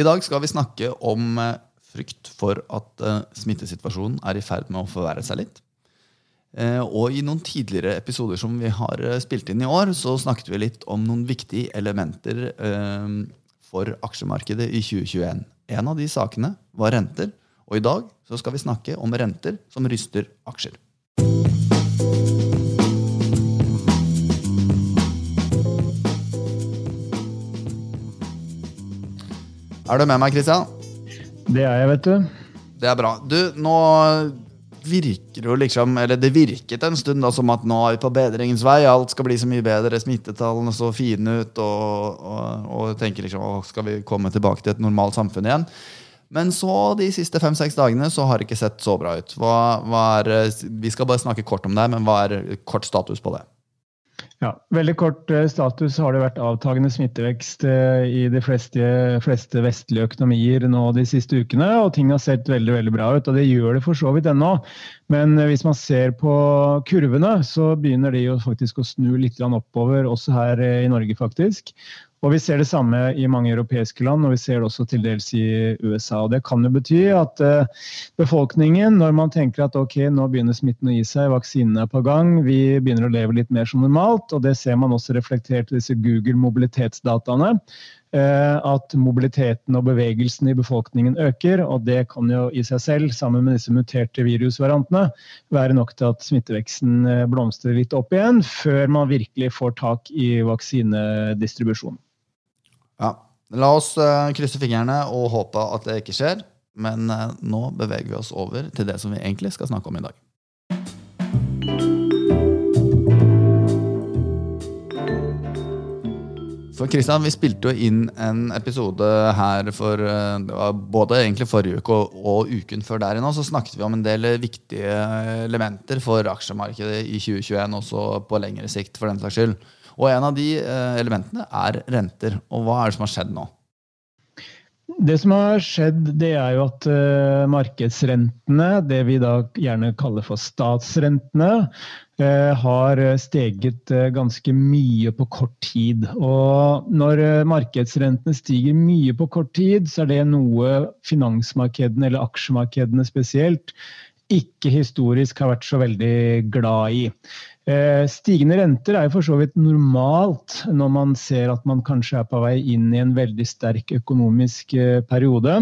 I dag skal vi snakke om eh, frykt for at eh, smittesituasjonen er i ferd med å forverre seg litt. Eh, og i noen tidligere episoder som vi har spilt inn i år, så snakket vi litt om noen viktige elementer for aksjemarkedet i 2021. En av de sakene var renter, og i dag så skal vi snakke om renter som ryster aksjer. Er du med meg, Kristian? Det er jeg, vet du. Det er bra. Du, nå virker jo liksom Eller det virket en stund da som at nå er vi på bedringens vei. Alt skal bli så mye bedre. Smittetallene så fine ut. Og, og, og tenker liksom å, skal vi komme tilbake til et normalt samfunn igjen? Men så de siste fem-seks dagene så har det ikke sett så bra ut. Hva, hva er, vi skal bare snakke kort om det, men hva er kort status på det? Ja, Veldig kort eh, status har det vært avtagende smittevekst eh, i de fleste, fleste, vestlige økonomier nå de siste ukene. Og ting har sett veldig veldig bra ut, og det gjør det for så vidt ennå. Men eh, hvis man ser på kurvene, så begynner de jo faktisk å snu litt oppover, også her i Norge faktisk. Og Vi ser det samme i mange europeiske land, og vi ser det også til dels i USA. og Det kan jo bety at uh, befolkningen, når man tenker at ok, nå begynner smitten å gi seg, vaksinene er på gang, vi begynner å leve litt mer som normalt, og det ser man også reflektert i disse Google mobilitetsdataene. Uh, at mobiliteten og bevegelsen i befolkningen øker, og det kan jo i seg selv, sammen med disse muterte virusvariantene, være nok til at smitteveksten eh, blomstrer litt opp igjen, før man virkelig får tak i vaksinedistribusjonen. Ja. La oss uh, krysse fingrene og håpe at det ikke skjer. Men uh, nå beveger vi oss over til det som vi egentlig skal snakke om i dag. For Kristian, Vi spilte jo inn en episode her for uh, både egentlig forrige uke og, og uken før der nå, så snakket vi om en del viktige elementer for aksjemarkedet i 2021, også på lengre sikt, for den saks skyld. Og en av de eh, elementene er renter. Og hva er det som har skjedd nå? Det som har skjedd, det er jo at uh, markedsrentene, det vi da gjerne kaller for statsrentene, uh, har steget ganske mye på kort tid. Og når markedsrentene stiger mye på kort tid, så er det noe finansmarkedene, eller aksjemarkedene spesielt, ikke historisk har vært så veldig glad i. Eh, stigende renter er jo for så vidt normalt når man ser at man kanskje er på vei inn i en veldig sterk økonomisk eh, periode.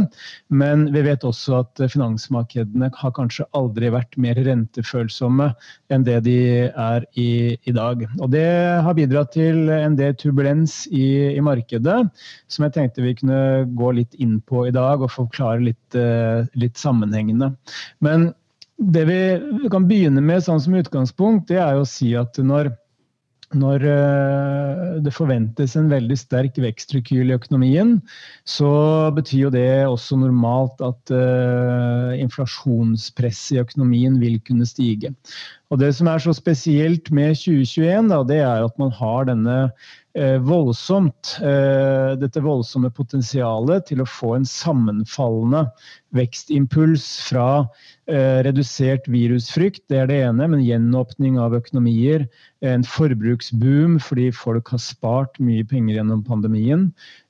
Men vi vet også at finansmarkedene har kanskje aldri vært mer rentefølsomme enn det de er i, i dag. Og det har bidratt til en del turbulens i, i, markedet, som jeg tenkte vi kunne gå litt inn på i dag og forklare litt, eh, litt sammenhengende. Men det vi, kan begynne med sånn som utgangspunkt, det er å si at når, når uh, det forventes en veldig sterk vekstrekyl i økonomien, så betyr jo det også normalt at uh, inflasjonspresset i økonomien vil kunne stige. Og Det som er så spesielt med 2021, da, det er at man har denne Eh, voldsomt, eh, dette voldsomme potensialet til å få en sammenfallende vekstimpuls fra eh, redusert virusfrykt, det er det ene, men gjenåpning av økonomier, en forbruksboom fordi folk har spart mye penger gjennom pandemien,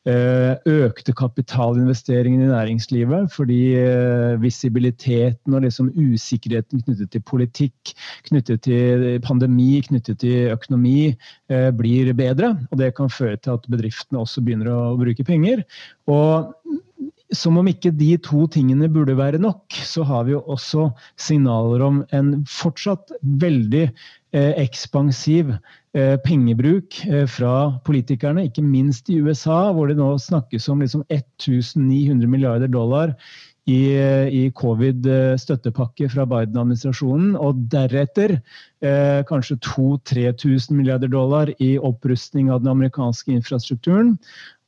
økte kapitalinvesteringene i næringslivet fordi eh, visibiliteten og liksom usikkerheten knyttet til politikk, knyttet til pandemi, knyttet til økonomi eh, blir bedre. Og det kan føre til at bedriftene også begynner å bruke penger. Og som om ikke de to tingene burde være nok, så har vi jo også signaler om en fortsatt veldig eh, ekspansiv eh, pengebruk eh, fra politikerne, ikke minst i USA, hvor det nå snakkes om liksom 1900 milliarder dollar i, i covid-støttepakke fra Biden-administrasjonen, og deretter eh, kanskje 2000-3000 milliarder dollar i opprustning av den amerikanske infrastrukturen.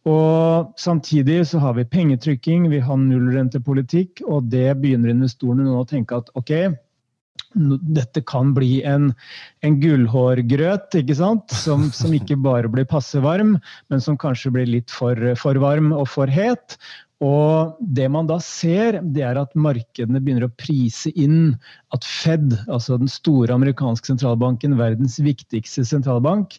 Og Samtidig så har vi pengetrykking, vi har nullrentepolitikk, og det begynner investorene nå å tenke at ok, dette kan bli en, en gullhårgrøt ikke sant? Som, som, ikke bare blir passe varm, men som kanskje blir litt for, for varm og for het. Og det man da ser, det er at markedene begynner å prise inn at Fed, altså den store amerikanske sentralbanken, verdens viktigste sentralbank,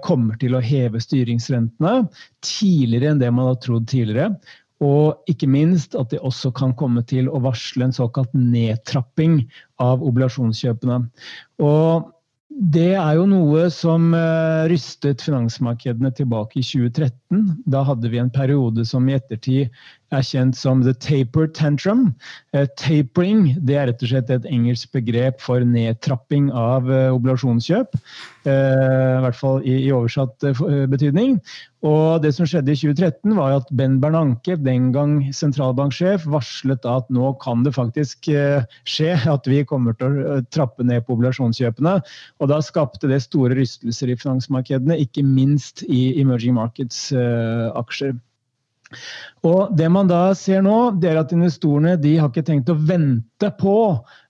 kommer til å heve styringsrentene tidligere enn det man har trodd tidligere. Og ikke minst at de også kan komme til å varsle en såkalt nedtrapping av obligasjonskjøpene. Og det er jo noe som uh, rystet finansmarkedene tilbake i 2013. Da hadde vi en periode som i ettertid er kjent som the taper tantrum. Uh, tapering det er rett og slett et engelsk begrep for nedtrapping av oblasjonskjøp. obligasjonskjøp. I hvert fall i, oversatt betydning. Og det som skjedde i 2013, var at Ben Bernanke, den gang sentralbanksjef, varslet at nå kan det faktisk skje at vi kommer til å trappe ned på obligasjonskjøpene. Og da skapte det store rystelser i finansmarkedene, ikke minst i emerging markets-aksjer. Og Det man da ser nå, det er at investorene de har ikke tenkt å vente på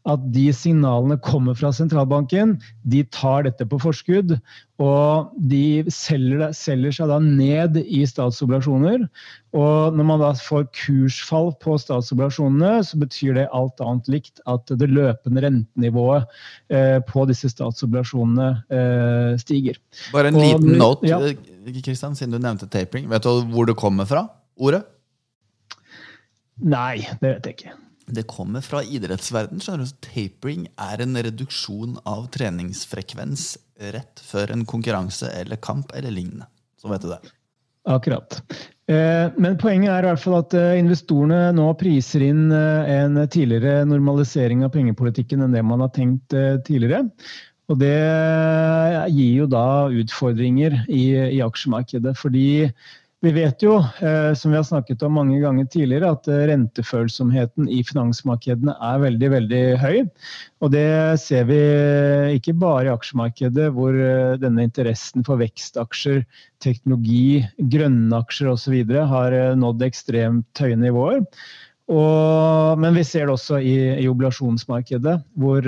at de signalene kommer fra sentralbanken. De tar dette på forskudd, og de selger, selger seg da ned i statsobligasjoner. Og når man da får kursfall på statsobligasjonene, så betyr det alt annet likt at det løpende rentenivået eh, på disse statsobligasjonene eh, stiger. Bare en og, liten note, ja. Kristian, siden du nevnte tapering. Vet du hvor det kommer fra? ordet? Nei, det vet jeg ikke. Det kommer fra idrettsverden. skjønner du. Tapering er en reduksjon av treningsfrekvens rett før en konkurranse eller kamp eller lignende. Så vet du det. Akkurat. Eh, men poenget er i hvert fall at eh, investorene nå priser inn eh, en tidligere normalisering av pengepolitikken enn det man har tenkt tidligere. Og det gir jo da utfordringer i, i aksjemarkedet. Fordi vi vet jo, eh, som vi har snakket om mange ganger tidligere, at eh, rentefølsomheten i finansmarkedene er veldig veldig høy. Og det ser vi ikke bare i aksjemarkedet, hvor eh, denne interessen for vekstaksjer, teknologi, grønne aksjer osv. har nådd ekstremt høye nivåer. Og, men vi ser det også i, i oblasjonsmarkedet, hvor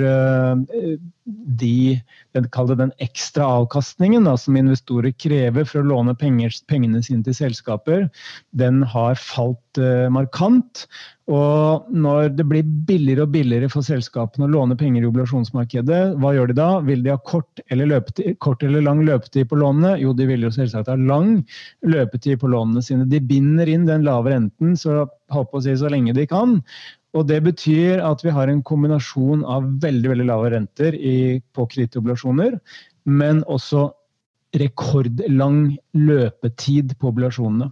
de, den, den ekstra avkastningen da, som investorer krever for å låne penger, pengene sine til selskaper, den har falt uh, markant. Og når det blir billigere og billigere for selskapene å låne penger i obligasjonsmarkedet, hva gjør de da? Vil de ha kort eller, løpetid, kort eller lang løpetid på lånene? Jo, de vil jo selvsagt ha lang løpetid på lånene sine. De binder inn den lave renten så, si, så lenge de kan. Og Det betyr at vi har en kombinasjon av veldig veldig lave renter i, på kredittobligasjoner, men også rekordlang løpetid på obligasjonene.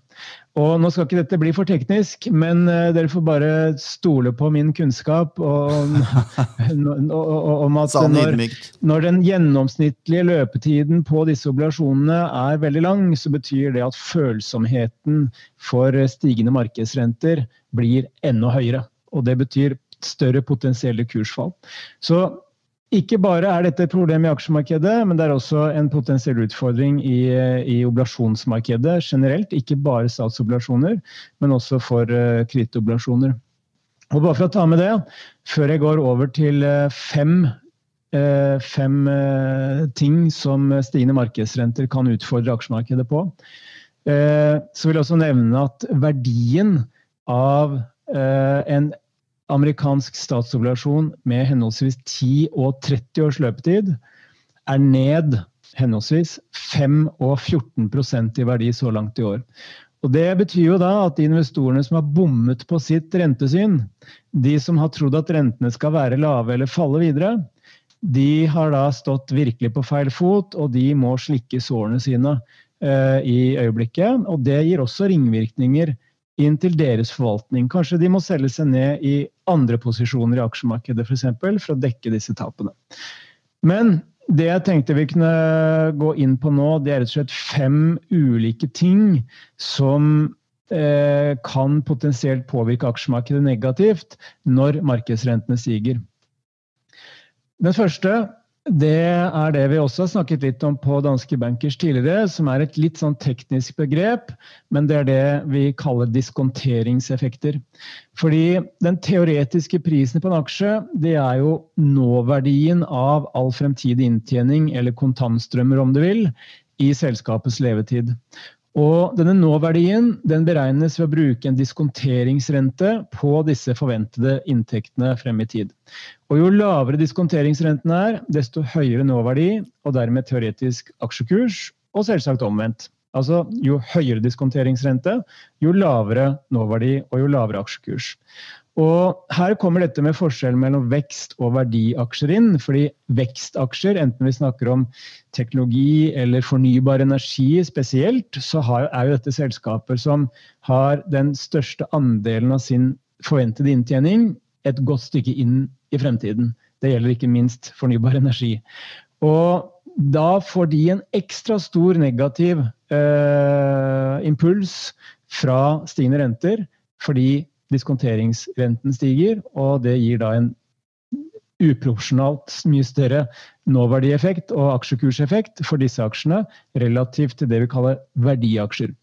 Og Nå skal ikke dette bli for teknisk, men uh, dere får bare stole på min kunnskap om, om at når, når, den gjennomsnittlige løpetiden på disse obligasjonene er veldig lang, så betyr det at følsomheten for stigende markedsrenter blir enda høyere. Og det betyr større potensielle kursfall. Så ikke bare er dette et problem i aksjemarkedet, men det er også en potensiell utfordring i, i oblasjonsmarkedet generelt. Ikke bare statsoblasjoner, men også for uh. Og bare for å ta med det, før jeg går over til uh, fem, uh, fem ting som stigende markedsrenter kan utfordre aksjemarkedet på, så vil jeg også nevne at verdien av en amerikansk statsobligasjon med henholdsvis 10 og 30 års løpetid er ned henholdsvis 5 og 14% i verdi så langt i år. Og Det betyr jo da at de investorene som har bommet på sitt rentesyn, de som har trodd at rentene skal være lave eller falle videre, de har da stått virkelig på feil fot, og de må slikke sårene sine eh, i øyeblikket. Og det gir også ringvirkninger inn til deres forvaltning. Kanskje de må selge seg ned i andre posisjoner i aksjemarkedet f.eks. For, for å dekke disse tapene. Men det jeg tenkte vi kunne gå inn på nå, det er rett og slett fem ulike ting som eh, kan potensielt påvirke aksjemarkedet negativt når markedsrentene stiger. Den første det er det vi også har snakket litt om på Danske Bankers tidligere, som er et litt sånn teknisk begrep, men det er det vi kaller diskonteringseffekter. Fordi den teoretiske prisen på en aksje, det er jo nåverdien av all fremtidig inntjening, eller kontantstrømmer om du vil, i selskapets levetid. Og denne nåverdien den beregnes ved å bruke en diskonteringsrente på disse forventede inntektene frem i tid. Og Jo lavere diskonteringsrenten er, desto høyere nåverdi, og dermed teoretisk aksjekurs, og selvsagt omvendt. Altså jo høyere diskonteringsrente, jo lavere nåverdi og jo lavere aksjekurs. Og her kommer dette med forskjellen mellom vekst- og verdiaksjer inn. fordi vekstaksjer, enten vi snakker om teknologi eller fornybar energi spesielt, så er jo dette selskaper som har den største andelen av sin forventede inntjening et godt stykke inn i fremtiden. Det gjelder ikke minst fornybar energi. Og da får de en ekstra stor negativ eh, impuls fra stigende renter, fordi diskonteringsrenten stiger, og det gir da en uproporsjonalt mye større nåverdieffekt og aksjekurseffekt for disse aksjene relativt til det vi kaller verdiaksjer.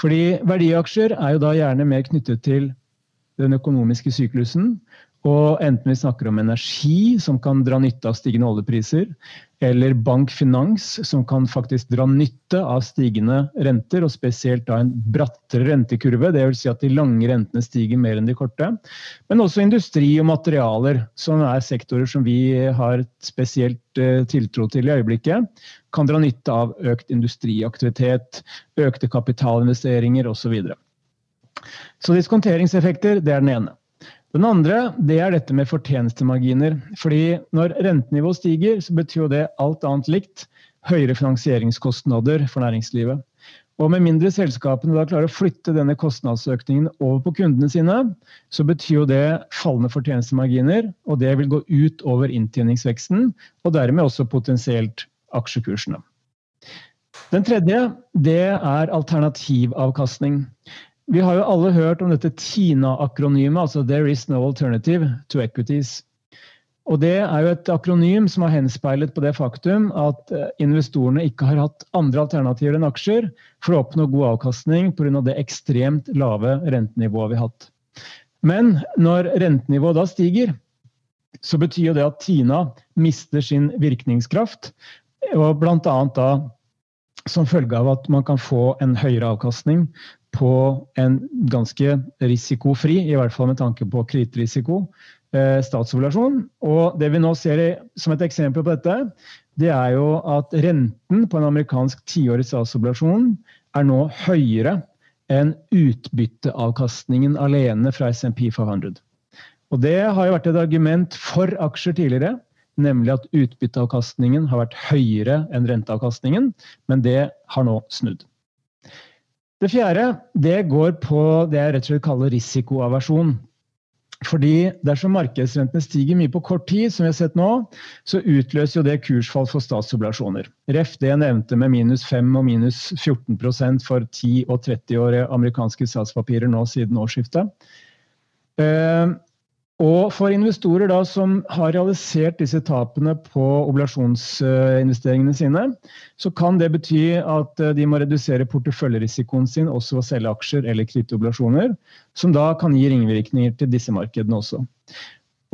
Fordi verdiaksjer er jo da gjerne mer knyttet til den økonomiske syklusen, og enten vi snakker om energi, som kan dra nytte av stigende oljepriser, eller bankfinans, som kan faktisk dra nytte av stigende renter, og spesielt da en brattere rentekurve, dvs. Si at de lange rentene stiger mer enn de korte. Men også industri og materialer, som er sektorer som vi har spesielt eh, tiltro til i øyeblikket, kan dra nytte av økt industriaktivitet, økte kapitalinvesteringer osv. Så, videre. så diskonteringseffekter, det er den ene. Den andre det er dette med fortjenestemarginer. Fordi når rentenivået stiger, så betyr det alt annet likt høyere finansieringskostnader for næringslivet. Og med mindre selskapene da klarer å flytte denne kostnadsøkningen over på kundene sine, så betyr det fallende fortjenestemarginer, og det vil gå ut over inntjeningsveksten, og dermed også potensielt aksjekursene. Den tredje det er alternativavkastning. Vi har jo alle hørt om dette TINA-akronymet, altså There is no alternative to equities. Og Det er jo et akronym som har henspeilet på det faktum at eh, investorene ikke har hatt andre alternativer enn aksjer for å oppnå god avkastning pga. det ekstremt lave rentenivået vi har hatt. Men når rentenivået da stiger, så betyr jo det at TINA mister sin virkningskraft. Og bl.a. da som følge av at man kan få en høyere avkastning på en ganske risikofri, i hvert fall med tanke på kredittrisiko, eh, statsobligasjon. Og det vi nå ser som et eksempel på dette, det er jo at renten på en amerikansk tiårig statsobligasjon er nå høyere enn utbytteavkastningen alene fra SMP 500. Og det har jo vært et argument for aksjer tidligere, nemlig at utbytteavkastningen har vært høyere enn renteavkastningen, men det har nå snudd. Det fjerde det går på det jeg rett og slett kaller risikoaversjon. Fordi dersom markedsrentene stiger mye på kort tid, som vi har sett nå, så utløser jo det kursfall for statsobligasjoner. Ref det jeg nevnte med minus 5 og minus 14% for 10- og 30-årige amerikanske statspapirer nå siden årsskiftet. Og for investorer da, som har realisert disse tapene på obligasjonsinvesteringene sine, så kan det bety at eh, de må redusere porteføljerisikoen sin også ved å selge aksjer eller kredittobligasjoner, som da kan gi ringvirkninger til disse markedene også.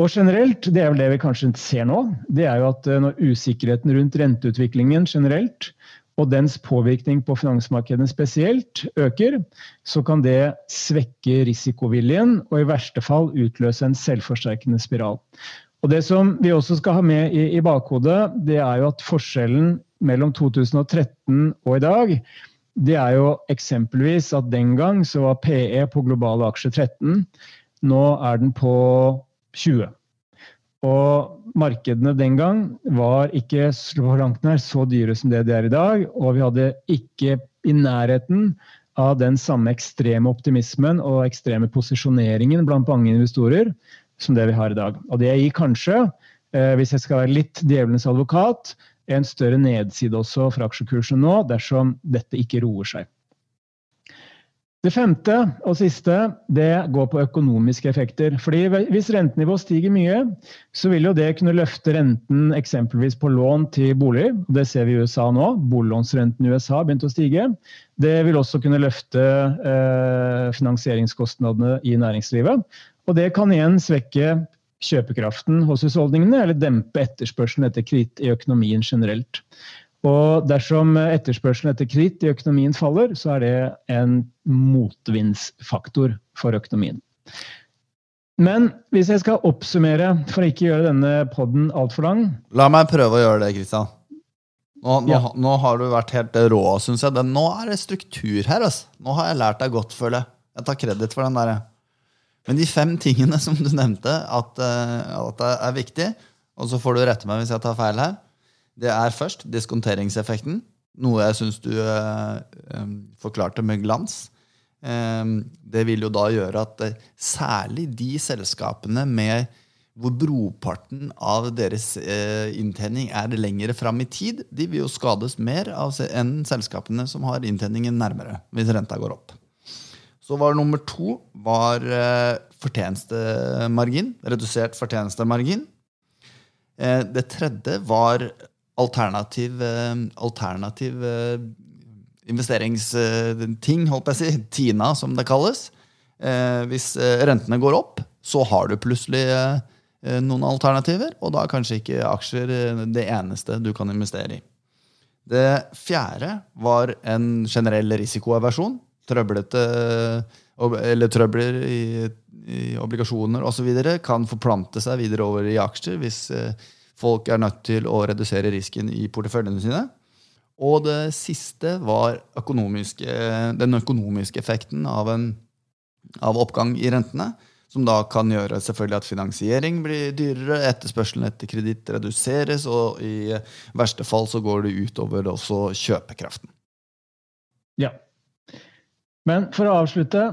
Og generelt, det er vel det vi kanskje ser nå, det er jo at eh, når usikkerheten rundt renteutviklingen generelt og dens påvirkning på finansmarkedene spesielt øker, så kan det svekke risikoviljen og i verste fall utløse en selvforsterkende spiral. Og Det som vi også skal ha med i, i bakhodet, det er jo at forskjellen mellom 2013 og i dag, det er jo eksempelvis at den gang så var PE på globale aksjer 13. Nå er den på 20. Og markedene den gang var ikke så langt nær så dyre som det de er i dag. Og vi hadde ikke i nærheten av den samme ekstreme optimismen og ekstreme posisjoneringen blant mange investorer som det vi har i dag. Og det gir kanskje, eh, hvis jeg skal være litt djevelens advokat, en større nedside også for aksjekursen nå, dersom dette ikke roer seg. Det femte og siste det går på økonomiske effekter. Fordi Hvis rentenivået stiger mye, så vil jo det kunne løfte renten eksempelvis på lån til bolig. Det ser vi i USA nå. Boliglånsrenten i USA har begynt å stige. Det vil også kunne løfte eh, finansieringskostnadene i næringslivet. Og det kan igjen svekke kjøpekraften hos husholdningene, eller dempe etterspørselen etter kreditt i økonomien generelt. Og dersom etterspørselen etter kritt i økonomien faller, så er det en motvindsfaktor for økonomien. Men hvis jeg skal oppsummere, for å ikke gjøre denne poden altfor lang La meg prøve å gjøre det, Kristian. Nå, nå, Ja. nå har du vært helt rå, syns jeg. Nå er det struktur her. Altså. Nå har jeg lært deg godt, føler jeg. Jeg tar kreditt for den der. Men de fem tingene som du nevnte at, eh, at det er viktig, og så får du rette meg hvis jeg tar feil her, det er først diskonteringseffekten. Noe jeg syns du eh, forklarte med glans. Eh, det vil jo da gjøre at eh, særlig de selskapene med hvor broparten av deres eh, inntjening er lengre fram i tid, de vil jo skades mer av enn selskapene som har inntjeningen nærmere, hvis renta går opp. Så var nummer to var eh, fortjenestemargin. Redusert fortjenestemargin. Eh, det tredje var alternativ, eh, alternativ eh, investeringsting, holdt jeg å si. TINA, som det kalles. Eh, hvis rentene går opp, så har du plutselig noen alternativer, og da er kanskje ikke aksjer det eneste du kan investere i. Det fjerde var en generell risikoaversjon. Trøblete eller trøbler i, i obligasjoner osv. kan forplante seg videre over i aksjer hvis folk er nødt til å redusere risken i porteføljene sine. Og det siste var økonomiske, den økonomiske effekten av, en, av oppgang i rentene. Som da kan gjøre selvfølgelig at finansiering blir dyrere, etterspørselen etter kreditt reduseres, og i verste fall så går det utover også kjøpekraften. Ja. Men for å avslutte.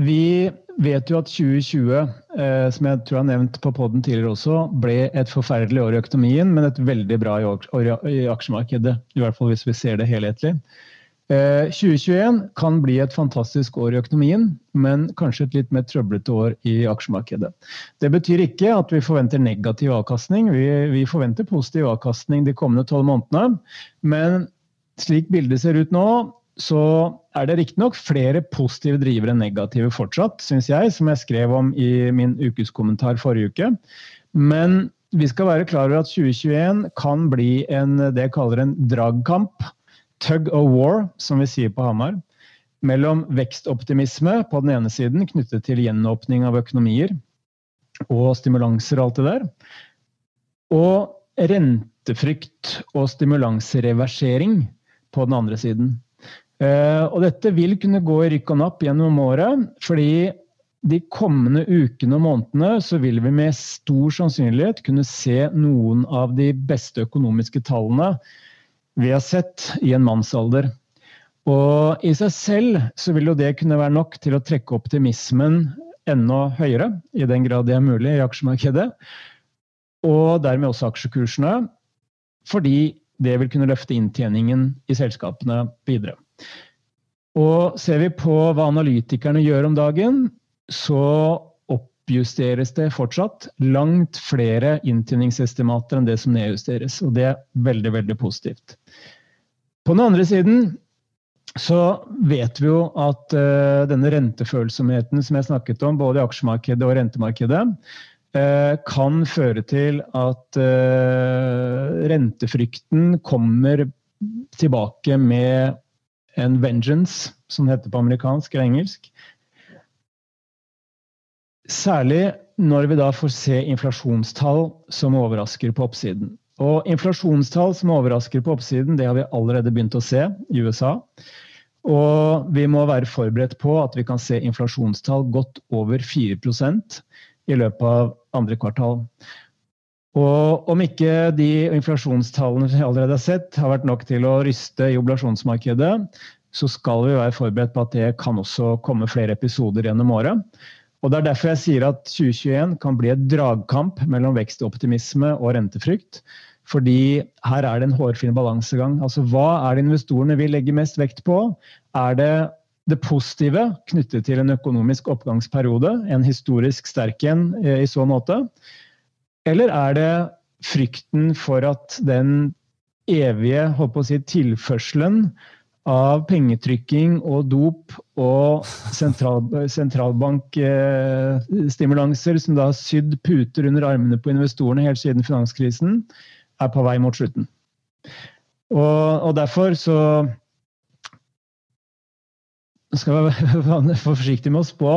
Vi vet jo at 2020, eh, som jeg tror jeg har nevnt på podden tidligere også, ble et forferdelig år i økonomien, men et veldig bra år i aksjemarkedet. I hvert fall hvis vi ser det helhetlig. Eh, 2021 kan bli et fantastisk år i økonomien, men kanskje et litt mer trøblete år i aksjemarkedet. Det betyr ikke at vi forventer negativ avkastning. Vi, vi forventer positiv avkastning de kommende tolv månedene. Men slik bildet ser ut nå, så er det riktignok flere positive drivere enn negative fortsatt, syns jeg, som jeg skrev om i min ukeskommentar forrige uke. Men vi skal være klar over at 2021 kan bli en, det jeg kaller en dragkamp. Tug of war, som vi sier på Hamar. Mellom vekstoptimisme på den ene siden, knyttet til gjenåpning av økonomier og stimulanser og alt det der. Og rentefrykt og stimulansereversering på den andre siden. Eh, og dette vil kunne gå i rykk og napp gjennom året, fordi de kommende ukene og månedene så vil vi med stor sannsynlighet kunne se noen av de beste økonomiske tallene vi har sett i en mannsalder. Og i seg selv så vil jo det kunne være nok til å trekke optimismen enda høyere, i den grad det er mulig i aksjemarkedet. Og dermed også aksjekursene, fordi det vil kunne løfte inntjeningen i selskapene videre. Og ser vi på hva analytikerne gjør om dagen, så oppjusteres det fortsatt langt flere inntjeningsestimater enn det som nedjusteres. Og det er veldig, veldig positivt. På den andre siden så vet vi jo at uh, denne rentefølsomheten som jeg snakket om, både i aksjemarkedet og rentemarkedet, uh, kan føre til at uh, rentefrykten kommer tilbake med en vengeance, som det heter på amerikansk eller engelsk. Særlig når vi da får se inflasjonstall som overrasker på oppsiden. Og inflasjonstall som overrasker på oppsiden, det har vi allerede begynt å se i USA. Og vi må være forberedt på at vi kan se inflasjonstall godt over 4% i løpet av andre kvartal. Og om ikke de inflasjonstallene vi allerede har sett, har vært nok til å ryste i oblasjonsmarkedet, så skal vi være forberedt på at det kan også komme flere episoder gjennom året. Og Det er derfor jeg sier at 2021 kan bli et dragkamp mellom vekstoptimisme og rentefrykt. Fordi her er det en hårfin balansegang. Altså, Hva er det investorene vil legge mest vekt på? Er det det positive knyttet til en økonomisk oppgangsperiode, en historisk sterk en i så måte? Eller er det frykten for at den evige å si, tilførselen av pengetrykking og dop og sentral, sentralbankstimulanser som da har sydd puter under armene på investorene helt siden finanskrisen, er på vei mot slutten. Og, og derfor så skal være forsiktig med å spå,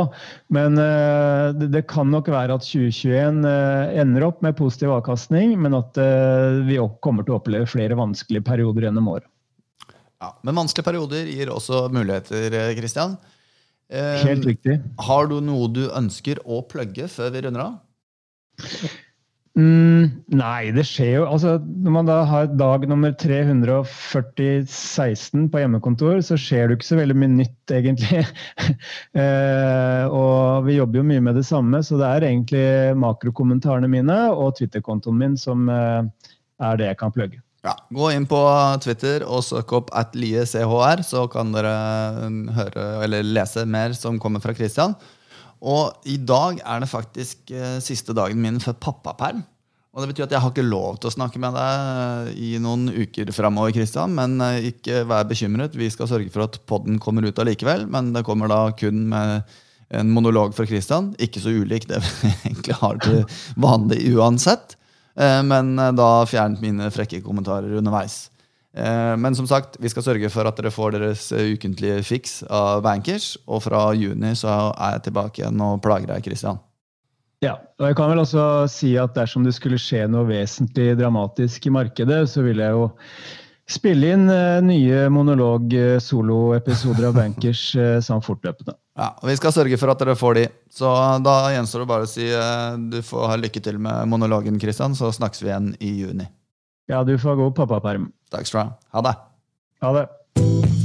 men uh, det, kan nok være at 2021 uh, ender opp med positiv avkastning, men at uh, vi kommer til å oppleve flere vanskelige perioder gjennom året. Ja, men vanskelige perioder gir også muligheter, Kristian. Helt riktig. Har du noe du ønsker å plugge før vi runder av? Mm, nei, det skjer jo altså, Når man da har dag nummer 340-16 på hjemmekontor, så skjer det jo ikke så veldig mye nytt, egentlig. eh, og vi jobber jo mye med det samme, så det er egentlig makrokommentarene mine og Twitter-kontoen min som eh, er det jeg kan plugge. Ja, Gå inn på Twitter og søk opp at liechr, så kan dere høre eller lese mer som kommer fra Christian. Og i dag er det faktisk eh, siste dagen min før pappaperm. Og det betyr at jeg har ikke lov til å snakke med deg i noen uker framover. Christian, men eh, ikke vær bekymret. Vi skal sørge for at podden kommer ut allikevel. Men det kommer da kun med en monolog fra Christian. Ikke så ulik det vi egentlig har til vanlig uansett. Eh, men eh, da fjernet mine frekke kommentarer underveis. Eh, men som sagt, vi skal sørge for at dere får deres eh, ukentlige fiks av bankers. Og fra juni så er jeg tilbake igjen og plager deg, Christian. Ja, og jeg kan vel også si at dersom det skulle skje noe vesentlig dramatisk i markedet, så vil jeg jo spille inn uh, nye monolog-soloepisoder av Bankers samt fortløpende. Ja, og Vi skal sørge for at dere får de. Så da gjenstår det bare å si du får ha lykke til med monologen, Christian, så snakkes vi igjen i juni. Ja, du får god pappaperm. Takk skal du ha. Ha det. Ha det.